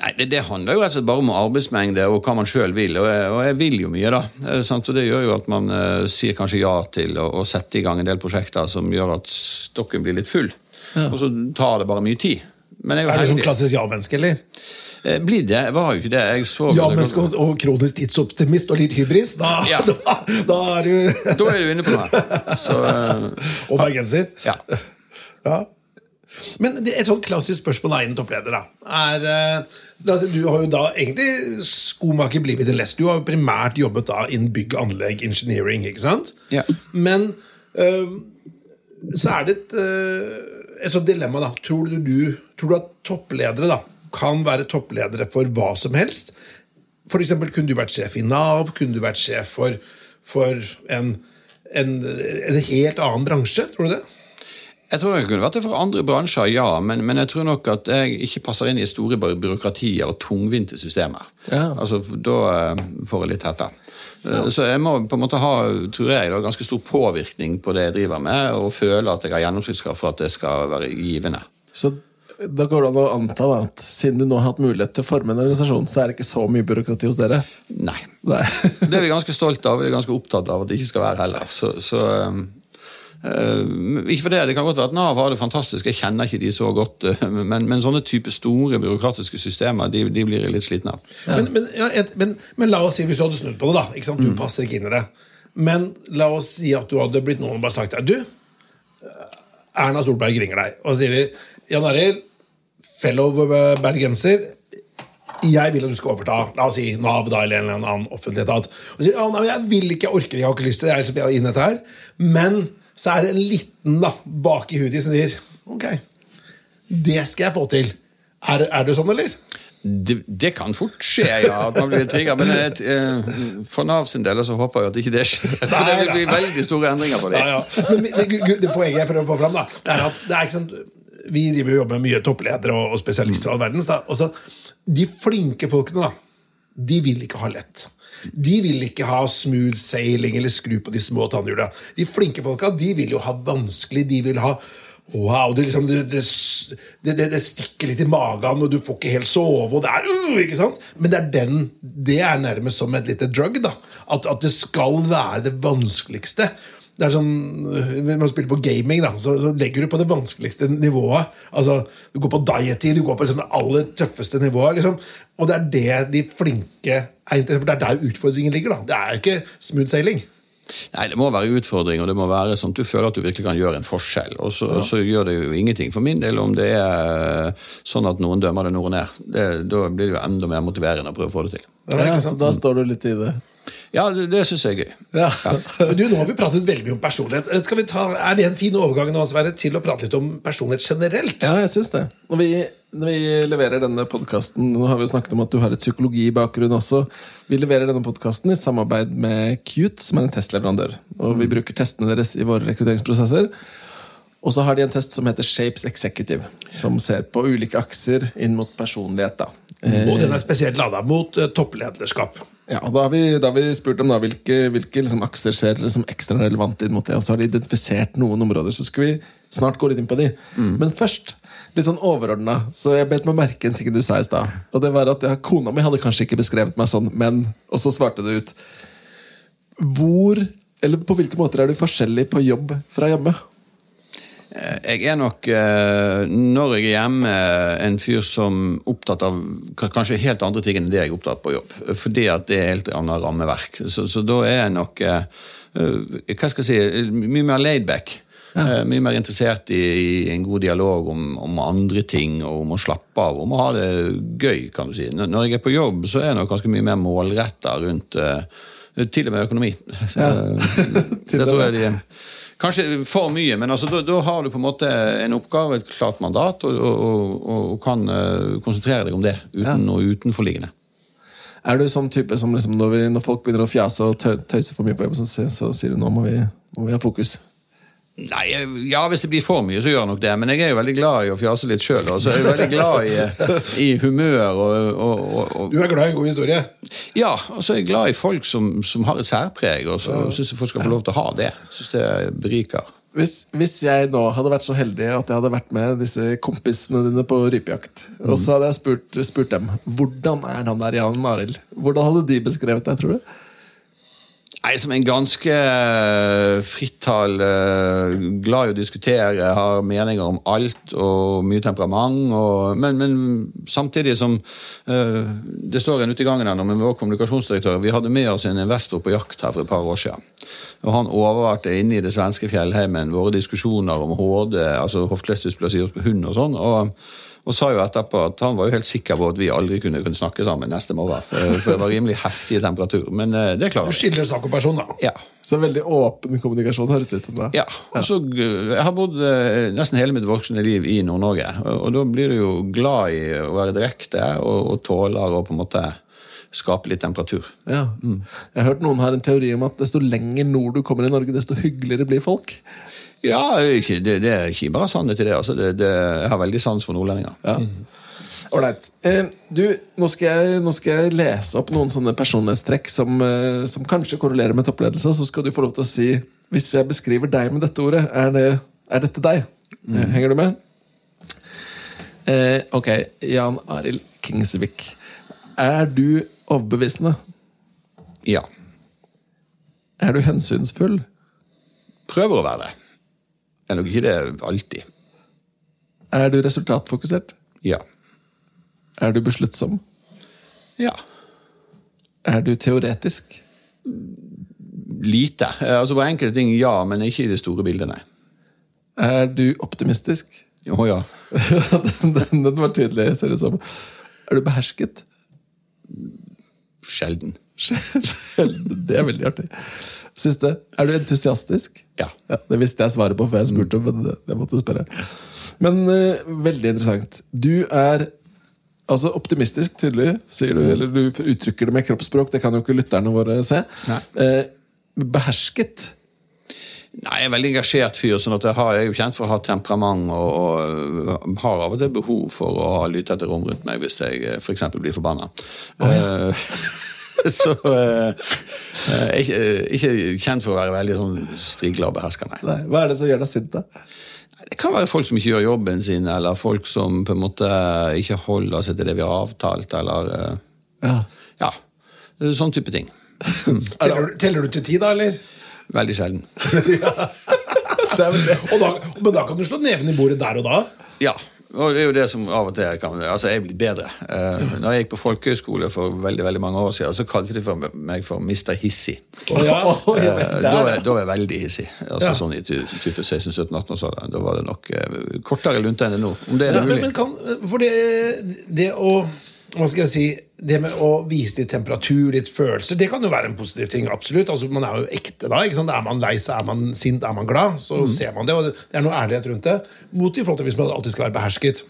Nei, det, det, handler jo rett og slett bare om arbeidsmengde og hva man sjøl vil. Og jeg, og jeg, vil jo mye, da. Eh? Og det gjør jo at man uh, sier kanskje ja til å, å, sette i gang en del prosjekter som gjør at stokken blir litt full. Ja. Og så tar det bare mye tid. Men jeg er, er du sånn klassisk ja-menneske, eller? Eh, blir det? Jeg var jo ikke det. Jeg så ja, menneske og, og kronisk tidsoptimist og litt hybris. Da, ja. da, da, er du Da er du inne på det. Så, og bergenser. Ja. ja. Men et sånn klassisk spørsmål av en toppleder. da, er, uh, Du har jo da egentlig skomaker blitt en lest. Du har jo primært jobbet da innen bygg, anlegg, engineering. ikke sant? Ja. Men uh, så er det et, uh, et sånt dilemma. da. Tror du, du, tror du at toppledere da, kan være toppledere for hva som helst? Eksempel, kunne du vært sjef i Nav? Kunne du vært sjef for, for en, en, en helt annen bransje? Tror du det? Jeg tror det kunne vært det for andre bransjer, ja. Men, men, jeg tror nok at jeg ikke passer inn i store byråkratier og tungvinte systemer. Ja. Altså, Da eh, får jeg litt hetta. Ja. Eh, så jeg må på en måte ha tror jeg, da, ganske stor påvirkning på det jeg driver med, og føle at jeg har gjennomsnittskraft for at det skal være givende. Så da går det an å anta da, at siden du nå har hatt mulighet til å forme en organisasjon, så er det ikke så mye byråkrati hos dere? Nei. Nei. det er vi ganske stolt av. og Vi er ganske opptatt av at det ikke skal være heller. Så, så Uh, ikke for Det det kan godt være at Nav har det fantastisk, jeg kjenner ikke de så godt. Uh, men, men, sånne type store byråkratiske systemer de, de blir jeg litt sliten av. Ja. Men, men, ja, et, men, la oss si hvis du hadde snudd på det. da, ikke sant? Du mm. passer ikke inn i det. Men la oss si at du hadde blitt noen og bare sagt deg, du, Erna Solberg ringer deg og sier de, Jan Arild, fellow bergenser, jeg vil at du skal overta la oss si Nav da, eller en eller annen offentlig etat. Og sier, ja, nei, jeg vil ikke, jeg orker ikke, jeg har ikke lyst til det. jeg er inn dette her, men så er det en liten da, bak i huet som sier ok, det skal jeg få til. Er, er det sånn, eller? Det, det, kan fort skje, ja, at man blir trigga. Men et, eh, for Nav sin del så håper jeg at ikke det skjer. For det vil bli veldig store endringer på det. Ja, ja. Men det, det, poenget jeg prøver å få fram, da, det er at det er ikke sånn, vi driver og jobber med mye toppledere og, og spesialister. all verdens, da. og så, de flinke folkene, da, de vil ikke ha lett. De vil ikke ha smooth sailing eller skru på de små tannhjula. De flinke folka de vil jo ha vanskelig. De vil ha Wow, det, liksom, det, det, det, stikker litt i magen, og du får ikke helt sove. og det er, uh, ikke sant? Men det er, den, det er nærmest som et lite drug. da, At, at det skal være det vanskeligste. Det er sånn, Når man spiller på gaming, da, så, så, legger du på det vanskeligste nivået. altså Du går på diety, du går på liksom det aller tøffeste nivået. liksom, Og det er det de flinke er interessert for Det er der utfordringen ligger. da, Det er jo ikke smooth sailing. Nei, det må være utfordring, og det må være sånn at du føler at du virkelig kan gjøre en forskjell. Og så, ja. så gjør det jo ingenting for min del om det er sånn at noen dømmer det nord og ned. Det, da blir det jo enda mer motiverende å prøve å få det til. Ja, så Da står du litt i det? Ja, det, det syns jeg er gøy. Ja. Ja. Men du, Nå har vi pratet veldig mye om personlighet. Skal vi ta, er det en fin overgang nå, Sverre, til å prate litt om personlighet generelt? Ja, jeg synes det. Når vi, når vi leverer denne podkasten Nå har vi jo snakket om at du har et psykologibakgrunn også. Vi leverer denne podkasten i samarbeid med Cute, som er en testleverandør. Og vi bruker testene deres i våre rekrutteringsprosesser. Og så har de en test som heter Shapes Executive, som ser på ulike akser inn mot personlighet. da. Og den er spesielt lada mot uh, topplederskap. Ja, og Da har vi, da har vi spurt om da, hvilke, hvilke liksom, akser ser som ekstra relevante inn mot det. Og så har de identifisert noen områder. Så skal vi snart gå litt inn på de. Mm. Men først, litt sånn overordna, så jeg bet meg merke en ting du sa i stad. Og det var at ja, Kona mi hadde kanskje ikke beskrevet meg sånn, men Og så svarte du ut. Hvor, eller på hvilke måter er du forskjellig på jobb fra hjemme? Eh, jeg er nok, eh, når jeg er hjemme, en fyr som er opptatt av kanskje helt andre ting enn det jeg er opptatt på jobb. Fordi at det er helt annet rammeverk. Så, så da er jeg nok eh, hva skal jeg si, mye mer laidback. Ja. Mye mer interessert i, i, en god dialog om, om, andre ting og om å slappe av. Om å ha det gøy, kan du si. Når jeg er på jobb, så er jeg nok ganske mye mer målretta rundt Til og med økonomi. Ja. det tror jeg de Kanskje for mye, men altså, da, har du på en måte en oppgave, et klart mandat, og, og, og, og kan uh, konsentrere deg om det uten ja. noe utenforliggende. Er du sånn type som liksom, når, vi, når, folk begynner å fjase og tøyse for mye på jobb, så, så sier du nå må vi, nå må vi ha fokus? Nei, ja, Hvis det blir for mye, så gjør jeg nok det. Men jeg er jo veldig glad i å fjase litt sjøl. Og så er jeg veldig glad i, i humør og, og, og, Du er glad i en god historie? Ja, og så er jeg glad i folk som, som har et særpreg, og så syns jeg folk skal få lov til å ha det. Syns det beriker. Hvis, hvis jeg nå hadde vært så heldig at jeg hadde vært med disse kompisene dine på rypejakt, og så hadde jeg spurt, spurt dem hvordan er han der Jan Arild, hvordan hadde de beskrevet deg, tror du? Nei, Som en ganske frittal, glad i å diskutere, har meninger om alt og mye temperament. Og, men, men, samtidig som uh, Det står en ute i gangen her med vår kommunikasjonsdirektør. Vi hadde med oss en investor på jakt her for et par år siden. Og Han overvarte inne i det svenske fjellheimen våre diskusjoner om HD, altså hoftelesdysplasi hos hund og sånn. og og sa jo etterpå at han var jo helt sikker på at vi aldri kunne, kunne snakke sammen neste morgen. For det var rimelig heftig temperatur. Men det klarer vi. Du skiller sak og person, da. Ja. Så veldig åpen kommunikasjon høres det ut som. det. Ja. og så Jeg har bodd nesten hele mitt voksne liv i Nord-Norge. Og, da blir du jo glad i å være direkte og, og tåler å på en måte skape litt temperatur. Ja. Mm. Jeg har hørt noen har en teori om at desto lenger nord du kommer i Norge, desto hyggeligere blir folk. Ja, det, det, er ikke bare sannhet i det. Altså. det, det jeg har veldig sans for nordlendinger. Ja. Ålreit. Eh, du, nå skal, jeg, nå skal, jeg, lese opp noen sånne personlighetstrekk som, eh, som, kanskje korrelerer med toppledelse. Så skal du få lov til å si, hvis jeg beskriver deg med dette ordet, er, det, er dette deg? Mm. Henger du med? Eh, ok, Jan Arild Kingsvik. Er du overbevisende? Ja. Er du hensynsfull? Prøver å være det er nok ikke det alltid. Er du resultatfokusert? Ja. Er du besluttsom? Ja. Er du teoretisk? Lite. Altså På enkelte ting ja, men ikke i det store bildet, nei. Er du optimistisk? Jo, ja. den, den, den, var tydelig, ser det som. Er du behersket? Sjelden. Det er veldig artig. Siste. Er du entusiastisk? Ja. ja det visste jeg svaret på før jeg spurte, men det måtte spørre. Men uh, veldig interessant. Du er altså optimistisk, tydelig, sier du, eller du uttrykker det med kroppsspråk. Det kan jo ikke lytterne våre se. Uh, behersket? Nei, Jeg er veldig engasjert fyr. sånn at Jeg, har, jeg er jo kjent for å ha temperament og, og har av og til behov for å ha etter rom rundt meg hvis jeg f.eks. blir forbanna. Oh, ja. så uh, ikke, ikke, kjent for å være veldig sånn strigla og beherskende. Hva er det som gjør deg sint, da? Det kan være folk som ikke gjør jobben sin, eller folk som på en måte ikke holder seg til det vi har avtalt, eller uh, ja. ja. Sånn type ting. teller, teller, du til ti, da, eller? Veldig sjelden. ja. da, men da kan du slå neven i bordet der og da? Ja. Og det er jo det som av og til kan Altså, jeg blir bedre. Uh, når jeg gikk på folkehøyskole for veldig veldig mange år siden, så kalte de for meg for Mr. Hissig. Oh, ja. uh, da, da, var jeg veldig hissig. Altså ja. Sånn i type 16-17-18-årsalderen. Da var det nok uh, kortere lunte enn det nå. Om det er ja, mulig. Men, men kan, for det, det å hva skal jeg si, Det med å vise litt temperatur, litt følelser, det kan jo være en positiv ting. absolutt. Altså, Man er jo ekte da. ikke sant? Er man lei seg, er man sint, er man glad, så mm. ser man det. og Det er noe ærlighet rundt det. Mot i forhold til hvis man alltid skal være behersket.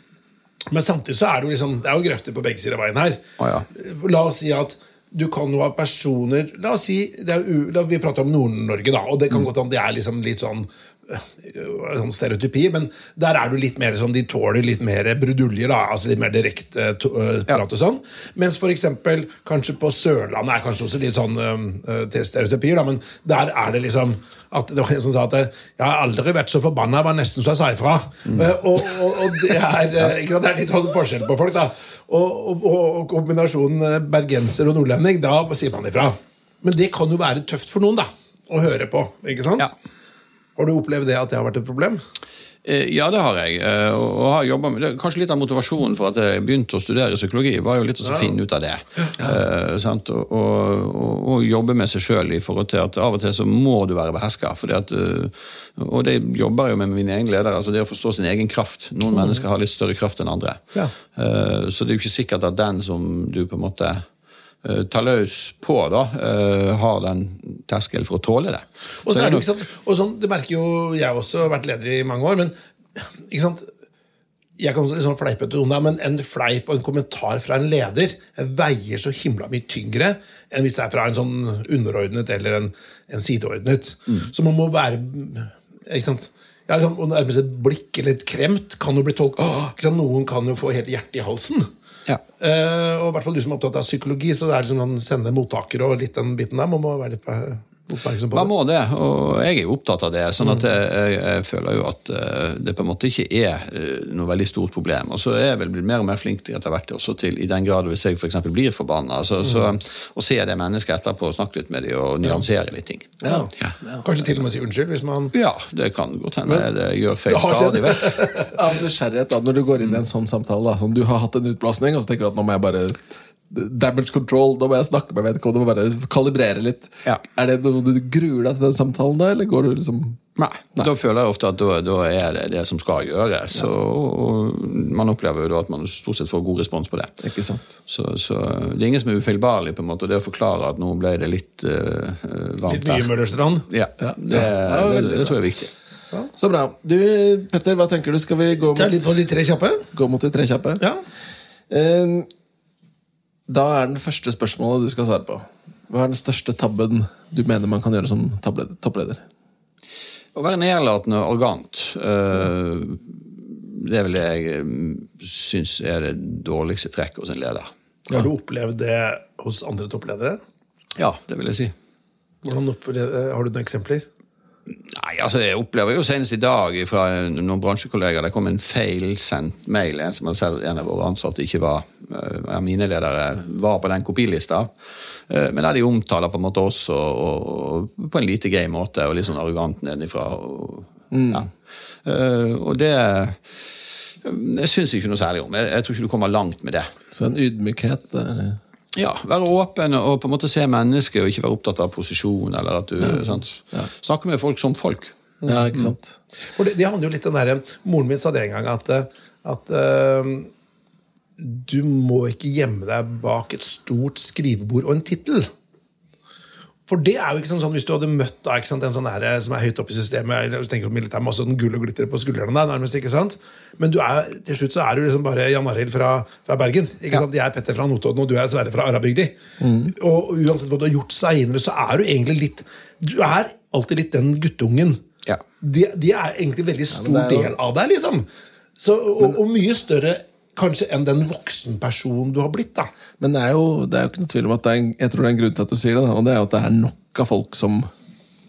Men samtidig så er det jo liksom, det er jo grøfter på begge sider av veien her. Oh, ja. La oss si at du kan jo ha personer La oss si, er, Vi prater om Nord-Norge, da. og det kan mm. godt hende det er liksom litt sånn sånn stereotypi, men der er du litt mer som de tåler litt mer bruduljer. da, altså Litt mer direkte uh, prat og sånn. Mens for eksempel, kanskje på Sørlandet er kanskje også litt sånn uh, til stereotypier, da, men der er det liksom at Det var en som sa at 'jeg har aldri vært så forbanna, jeg var nesten så jeg sa ifra'. Mm. Uh, og, og, og, det er ikke sant, det er litt sånn forskjell på folk, da. Og, og kombinasjonen bergenser og nordlending, da sier man ifra. Men det kan jo være tøft for noen da, å høre på. ikke sant? Ja. Har du opplevd det at det har vært et problem? Eh, ja, det har jeg. Eh, og har med det. Kanskje litt av motivasjonen for at jeg begynte å studere psykologi, var jo litt å finne ut av det. Ja. Eh, og, og, og, jobbe med seg sjøl i forhold til at av og til så må du være beherska. Uh, og det jobber jo med min egen leder, altså Det å forstå sin egen kraft. Noen mm. mennesker har litt større kraft enn andre. Ja. Eh, så det er jo ikke sikkert at den som du på en måte uh, tar løs på, da, uh, har den terskelen for å tåle det. Og så, er det, ikke sant, og sånn, det merker jo jeg også, har vært leder i mange år, men ikke sant jeg kan også til noen, men En fleip og en kommentar fra en leder veier så himla mye tyngre enn hvis det er fra en sånn underordnet eller en, en sideordnet. Mm. Så man må være ikke sant? Ja, liksom, nærmest et blikk eller et kremt kan jo bli tolket Noen kan jo få helt hjertet i halsen. Ja. Uh, og i hvert fall du som er opptatt av psykologi, så det er liksom sånn sende mottaker og litt den biten der. Man må være litt oppmerksom på Man må det, og jeg er jo opptatt av det. sånn at jeg, jeg, jeg føler jo at eh, det på en måte ikke er eh, noe veldig stort problem. Og så er jeg vel blitt mer og mer flink til etter hvert også til, i den grad hvis jeg f.eks. blir forbanna, så, så å se det mennesket etterpå og snakke litt med dem og nyansere litt ting. Ja. Ja. Kanskje til og med si unnskyld hvis man Ja, det kan godt hende jeg gjør feil Det stadig vekk. Av nysgjerrighet, da, når du går inn i en sånn samtale, da, sånn, du har hatt en utblåsning, og så tenker du at nå må jeg bare Damage control, da må jeg snakke med vedkommende og bare kalibrere litt. Ja. Er det noe du gruer deg til den samtalen da, eller går du liksom Nei. Da føler jeg ofte at da, da er det det som skal gjøres. Ja. og man opplever jo da at man stort sett får god respons på det. Ikke sant? Så, så det er ingen som er ufeilbarlig, på en måte, og det å forklare at nå ble det litt uh, varmt Litt mye Møllerstrand. Ja, ja. det, Ja, det, det, det tror jeg er viktig. Så bra. Du, Petter, hva tenker du? Skal vi gå Ta mot, litt for de tre kjappe. gå mot de tre kjappe? Ja. Eh, Da er den første spørsmålet du skal svare på. Hva er den største tabben du mener man kan gjøre som toppleder? Å være nedlatende og arrogant, eh, det er vel det jeg Synes syns er det dårligste trekket hos en leder. Har du opplevd det hos andre toppledere? Ja, det vil jeg si. Hvordan opplevde, har du noen eksempler? Nei, altså Jeg opplever jo senest i dag fra noen bransjekollegaer det kom en feilsendt mail. En som hadde sett at en av våre ansatte ikke var eh, mine ledere var på den kopilista. Eh, Men der de omtaler på en måte oss og, og, på en lite grei måte og litt sånn arrogant nedenfra. Og, ja. Eh, og det Jeg syns ikke noe særlig om. Jeg, jeg tror ikke du kommer langt med det. Så en ydmykhet der. Ja, Være åpen og på en måte se mennesket og ikke være opptatt av posisjon. eller at du, sant? Snakke med folk som folk. Ja, ikke sant? For det, det handler jo litt om den der, Moren min sa det en gang at, at uh, du må ikke gjemme deg bak et stort skrivebord og en tittel. For det er jo ikke sånn, sånn Hvis du hadde møtt da, sant, en sånn her, som er høyt oppe i systemet du tenker på militær, masse sånn gull og glitter på skuldrene der, nærmest, ikke sant? Men du er, til slutt så er du liksom bare Jan Arild fra, fra Bergen. ikke sant? Jeg er Petter fra Notodden, og du er Sverre fra Arabygdi. Og uansett hva du har gjort seinere, så er du egentlig litt Du er alltid litt den guttungen. Ja. De, de er egentlig en veldig stor er jo- del av deg, liksom. Så, og, og mye større kanskje enn den voksenpersonen du har blitt. da. Men det er, jo, det er jo ikke noe tvil om at det er en, jeg tror det er en grunn til at du sier det. Da, og det er jo at det er nok av folk som,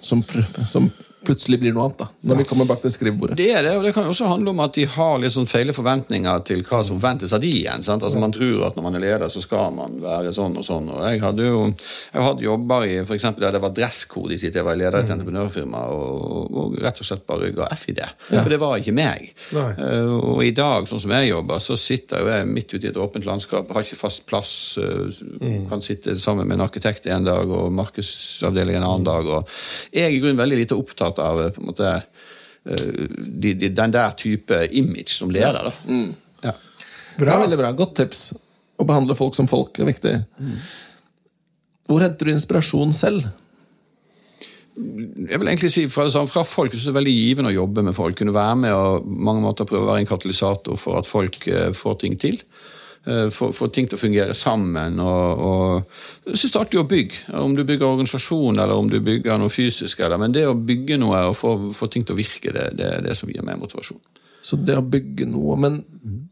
som, som plutselig blir noe annet. da, Når vi kommer bak til skrivebordet. Det er det, og det kan jo også handle om at de har litt sånn feile forventninger til hva som forventes av de igjen. sant? Altså Man tror at når man er leder, så skal man være sånn og sånn. og Jeg hadde jo jeg har hatt jobber i for eksempel, der det var dresskode i sitt jeg var leder i et entreprenørfirma, og, og rett og slett bare ga F i det. For det var ikke meg. Nei. Eh, og i dag, sånn som jeg jobber, så sitter jo jeg midt ute i et åpent landskap, har ikke fast plass, eh, kan sitte sammen med en arkitekt en dag og markedsavdeling en annen dag. og Jeg er i grunnen veldig lite opptatt av eh, på en måte eh, de, de, den der type image som leder. da. Ja. Bra. veldig bra. Godt tips. Å behandle folk som folk er viktig. Hvor henter du inspirasjon selv? jeg vil egentlig si fra, sånn, fra folk så er det veldig givende å jobbe med folk. Kunne være med og mange måter prøve å være en katalysator for at folk eh, får ting til. Eh, Få få ting til å fungere sammen. og, og Jeg syns det er artig å bygge. Om du bygger organisasjon eller om du bygger noe fysisk. Eller, men det å bygge noe og få, få ting til å virke, det, det er det som gir meg motivasjon. Så det å bygge noe Men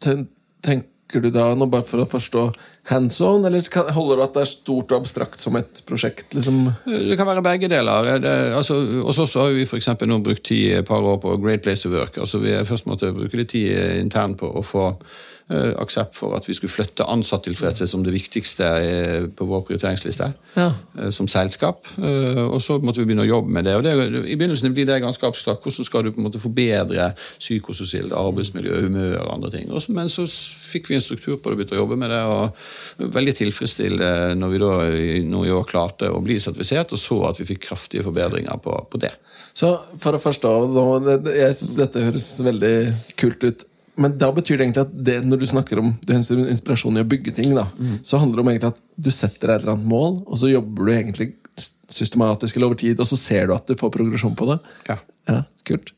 ten, tenker du da, nå bare for å forstå, hands on, eller holder du at det er stort og abstrakt som et prosjekt? liksom? Det kan være begge deler. Det, altså, hos oss har vi for nå brukt tid et par år på Great Place to Work. altså Vi først måtte bruke litt tid internt på å få aksept for at vi skulle flytte ansattilfredshet som det viktigste eh, på vår prioriteringsliste. Ja. eh, Som selskap. Eh, Og så måtte vi begynne å jobbe med det. og det, I begynnelsen blir det ganske abstrakt. Hvordan skal du på en måte forbedre psykososialt arbeidsmiljø, humør og andre ting. Og Men så fikk vi en struktur på det, begynte å jobbe med det. og Veldig tilfredsstillende når vi da nå i år klarte å bli sertifisert, og så at vi fikk kraftige forbedringer på, på det. Så for å forstå Jeg syns dette høres veldig kult ut. Men da betyr det egentlig at det, når du snakker om er inspirasjon i å bygge ting, da, så handler det om egentlig at du setter deg et eller annet mål, og så jobber du egentlig systematisk eller over tid, og så ser du at du får progresjon på det. Ja. Ja, kult.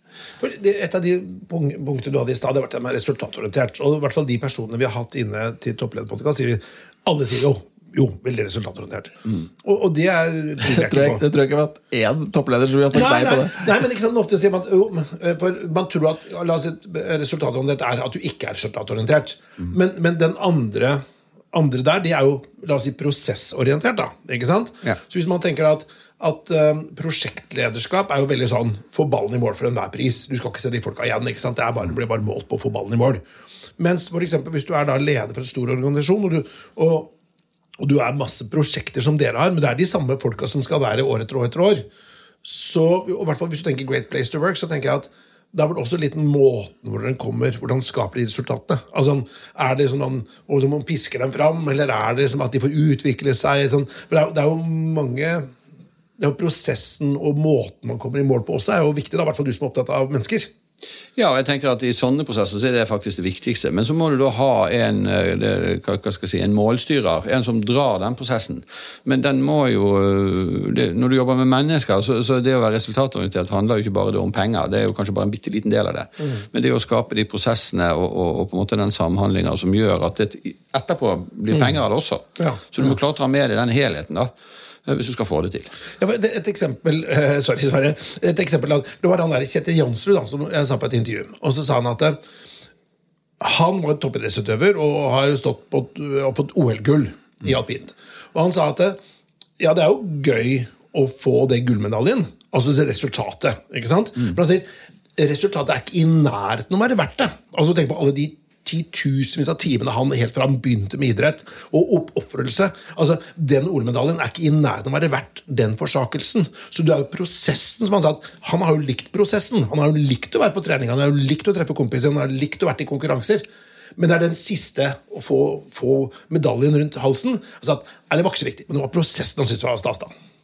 Et av de punk- punktene du hadde i stad, det har vært resultatorientert. Og i hvert fall de personene vi har hatt inne til topplederpodkast, sier vi alle sier jo Jo, veldig resultatorientert. Og, og det er Det tror jeg, det tror jeg ikke har én toppleder som vil sagt Nei, nei på det. nei, men ikke sant, ofte sier man jo, eh, for man tror at la oss si, resultatorientert er at du ikke er resultatorientert. Men, men den andre, andre der, de er jo la oss si, prosessorientert. da, ikke sant? Ja. Så hvis man tenker at, at um, prosjektlederskap er jo veldig sånn få ballen i mål for enhver pris. Du skal ikke se de folka igjen. ikke sant? Det er bare, du blir bare målt på å få ballen i mål. Mens for eksempel, hvis du er da leder for en stor organisasjon, og du, og, og du er masse prosjekter som dere har, men det er de samme folka som skal være år etter år etter år, så, og hvert fall hvis du tenker Great Place to Work, så tenker jeg at det er vel også litt måten hvor den kommer, hvordan skaper de resultatene. Altså, er det sånn at man pisker dem fram, eller er det liksom at de får utvikle seg? Sånn, det er, det er jo mange det er jo Prosessen og måten man kommer i mål på også er jo viktig. i hvert fall du som er opptatt av mennesker. Ja, jeg tenker at I sånne prosesser så er det faktisk det viktigste. Men så må du da ha en, eh, hva skal jeg si, en målstyrer, en som drar den prosessen. Men den må jo eh, det, Når du jobber med mennesker, så, så det å være resultatorientert handler jo ikke bare om penger. Det er jo kanskje bare en bitte liten del av det. Men det å skape de prosessene og, og, og på en måte den samhandlinga som gjør at det etterpå blir penger av det også. Ja. Så du må klare å ta med deg den helheten. da, hvis du skal få det til. Ja, et eksempel eh, sorry, Sverre. Et eksempel Det var han der Kjetil Jansrud som jeg sa på et intervju. Og så sa han at eh, han var toppidrettsutøver og har jo stått på, og fått OL-gull i alpint. Og han sa at eh, ja, det er jo gøy å få det gullmedaljen. Altså resultatet. ikke sant? Men han sier resultatet er ikke i nærheten å være verdt det. Altså Tenk på alle de titusenvis av timene han helt fra han begynte med idrett, og oppofrelse. Altså, den OL-medaljen er ikke i nærheten av å være verdt den forsakelsen. Så det er jo prosessen, som han sa. at Han har jo likt prosessen. Han har jo likt å være på trening, han har jo likt å treffe kompiser, han har likt å være i konkurranser. Men det er den siste, å få, få medaljen rundt halsen. Altså at, nei, Det var ikke så viktig, men det var prosessen han syntes var stas. da.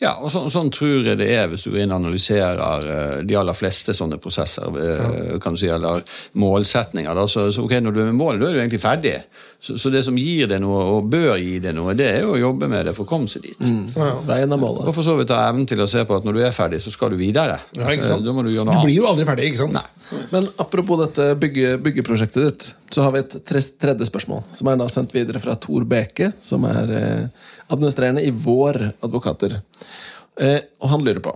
Ja, og sånn, sånn tror jeg det er hvis du går inn og analyserer eh, de aller fleste sånne prosesser, eh, kan du si, eller målsetninger. Da. Så, så ok, når du er med målet, da er du egentlig ferdig. Så, så det som gir deg noe, og bør gi deg noe, det er jo å jobbe med det for å komme seg dit. Mm. er ja. Og for så vidt ha evnen til å se på at når du er ferdig, så skal du videre. Ja, ikke sant? Eh, Da må du gjøre Du blir jo aldri ferdig, ikke sant? Nei. Men apropos dette bygge, byggeprosjektet ditt, så har vi et tredje spørsmål, som er da sendt videre fra Tor Beke, som er eh, administrerende i Vår advokater. Eh, og han lurer på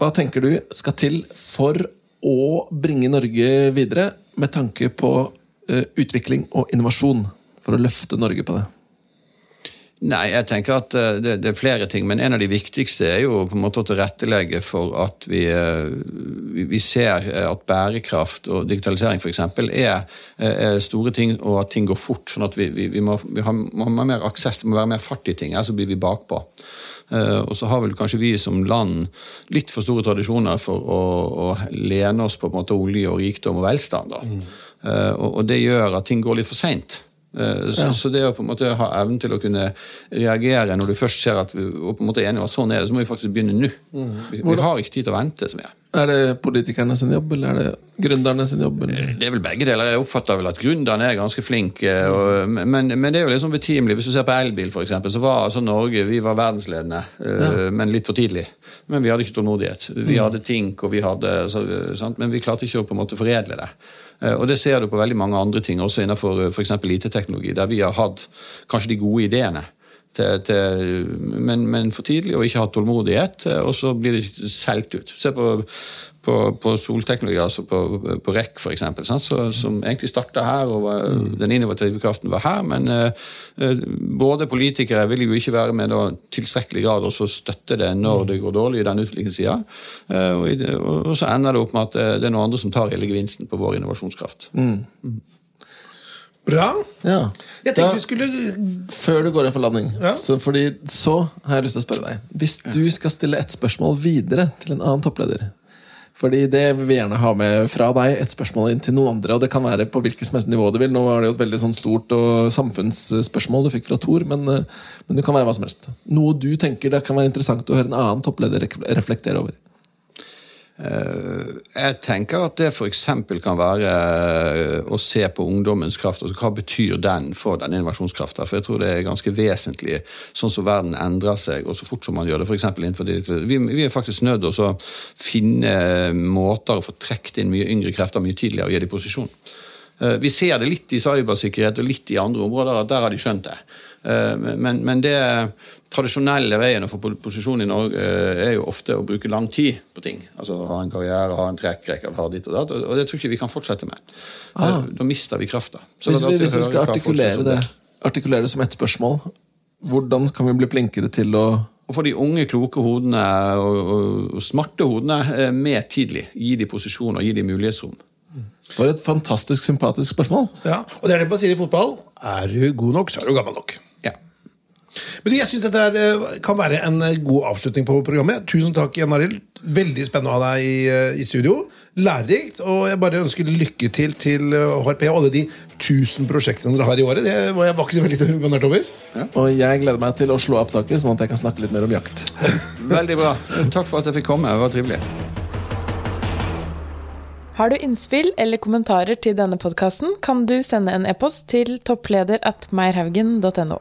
Hva tenker du skal til for å bringe Norge videre med tanke på eh, utvikling og innovasjon? For å løfte Norge på det. Nei, jeg tenker at eh, det, det er flere ting, men en av de viktigste er jo på en måte å tilrettelegge for at vi, eh, vi- ser eh, at bærekraft og digitalisering f.eks. Er, er store ting, og at ting går fort. sånn at vi, vi, vi, må, vi har, må ha mer aksess, det må være mer fart i ting, ellers så blir vi bakpå. Og så har vel kanskje vi som land litt for store tradisjoner for å, å lene oss på, på olje og rikdom og velstand. Eh, og, og det gjør at ting går litt for seint. Eh, Så, så det å på en måte ha evnen til å kunne reagere når du først ser at vi og på en måte er enige om at sånn er det, så må vi faktisk begynne nå. Vi, vi har ikke tid til å vente. som er. Er det politikerne sin jobb, eller er det gründerne sin jobb? Eller? Det er vel begge deler. Jeg oppfatter vel at gründerne er ganske flinke. Og, men, men det er jo liksom betimelig. Hvis du ser på elbil, eksempel, så var altså Norge vi var verdensledende, ja. men litt for tidlig. Men vi hadde ikke tålmodighet. Vi hadde Tink, og vi hadde, så, sant? men vi klarte ikke å på en måte foredle det. Eh, Og det ser du på veldig mange andre ting, også innenfor f.eks. IT-teknologi, der vi har hatt kanskje de gode ideene. Til, til, men, men for tidlig og ikke hatt tålmodighet, eh, og så blir det solgt ut. Se på, på, på solteknologi, altså på, på REC f.eks., som egentlig starta her, og var, den innovative kraften var her. Men eh, eh, både politikere vil jo ikke være med da, tilstrekkelig grad og så støtte det når det går dårlig i den utviklingssida. Eh, og, og så ender det opp med at eh, det er noen andre som tar hele gevinsten på vår innovasjonskraft. Bra. Ja. Jeg Da- tenkte vi skulle Før du går inn for landing, Ja. så, fordi, så har jeg lyst til å spørre deg Hvis du skal stille et spørsmål videre til en annen toppleder Fordi det vil vi gjerne ha med fra deg et spørsmål inn til noen andre. Og det kan være på hvilket som helst nivå du vil. Nå var det jo et veldig sånn stort og samfunnsspørsmål du fikk fra Tor, men, eh, men det kan være hva som helst. Noe du tenker det kan være interessant å høre en annen toppleder reflektere over. Eh, Jeg tenker at det f.eks. kan være eh, å se på ungdommens kraft. altså Hva betyr den for den innovasjonskrafta? For jeg tror det er ganske vesentlig, sånn som verden endrer seg, og så fort som man gjør det. For innenfor det, vi, vi er faktisk nødt til å finne måter å få trukket inn mye yngre krefter mye tidligere og gi dem posisjon. Eh, vi ser det litt i cybersikkerhet og litt i andre områder, at der har de skjønt det. Eh, men, men det tradisjonelle veien å få posisjon i Norge eh, er jo ofte å bruke lang tid på ting. Altså Ha en karriere, ha en trekkrekke, ha ditt og datt. Og det tror jeg ikke vi kan fortsette med. Ah. Da mister vi krafta. Hvis, vi, hvis vi skal artikulere det, artikulere det som ett spørsmål, hvordan kan vi bli flinkere til å og få de unge, kloke hodene og, og, og smarte hodene eh, med tidlig. Gi de posisjon og gi de mulighetsrom. For et fantastisk sympatisk spørsmål. Ja, og det er det man sier i fotball. Er du god nok, så er du gammel nok. Men Jeg syns dette er, eh, kan være en eh, god avslutning på programmet. Tusen takk, Jan Arild. Veldig spennende å ha deg i, eh, i, studio. Lærerikt. Og jeg bare ønsker lykke til til HRP og alle de tusen prosjektene dere har i året. Det var jeg var ikke så veldig imponert over. Ja. Og jeg gleder meg til å slå opp taket, sånn at jeg kan snakke litt mer om jakt. veldig bra. Takk for at jeg fikk komme. Det var trivelig. Har du innspill eller kommentarer til denne podkasten, kan du sende en e-post til toppleder at meierhaugen.no.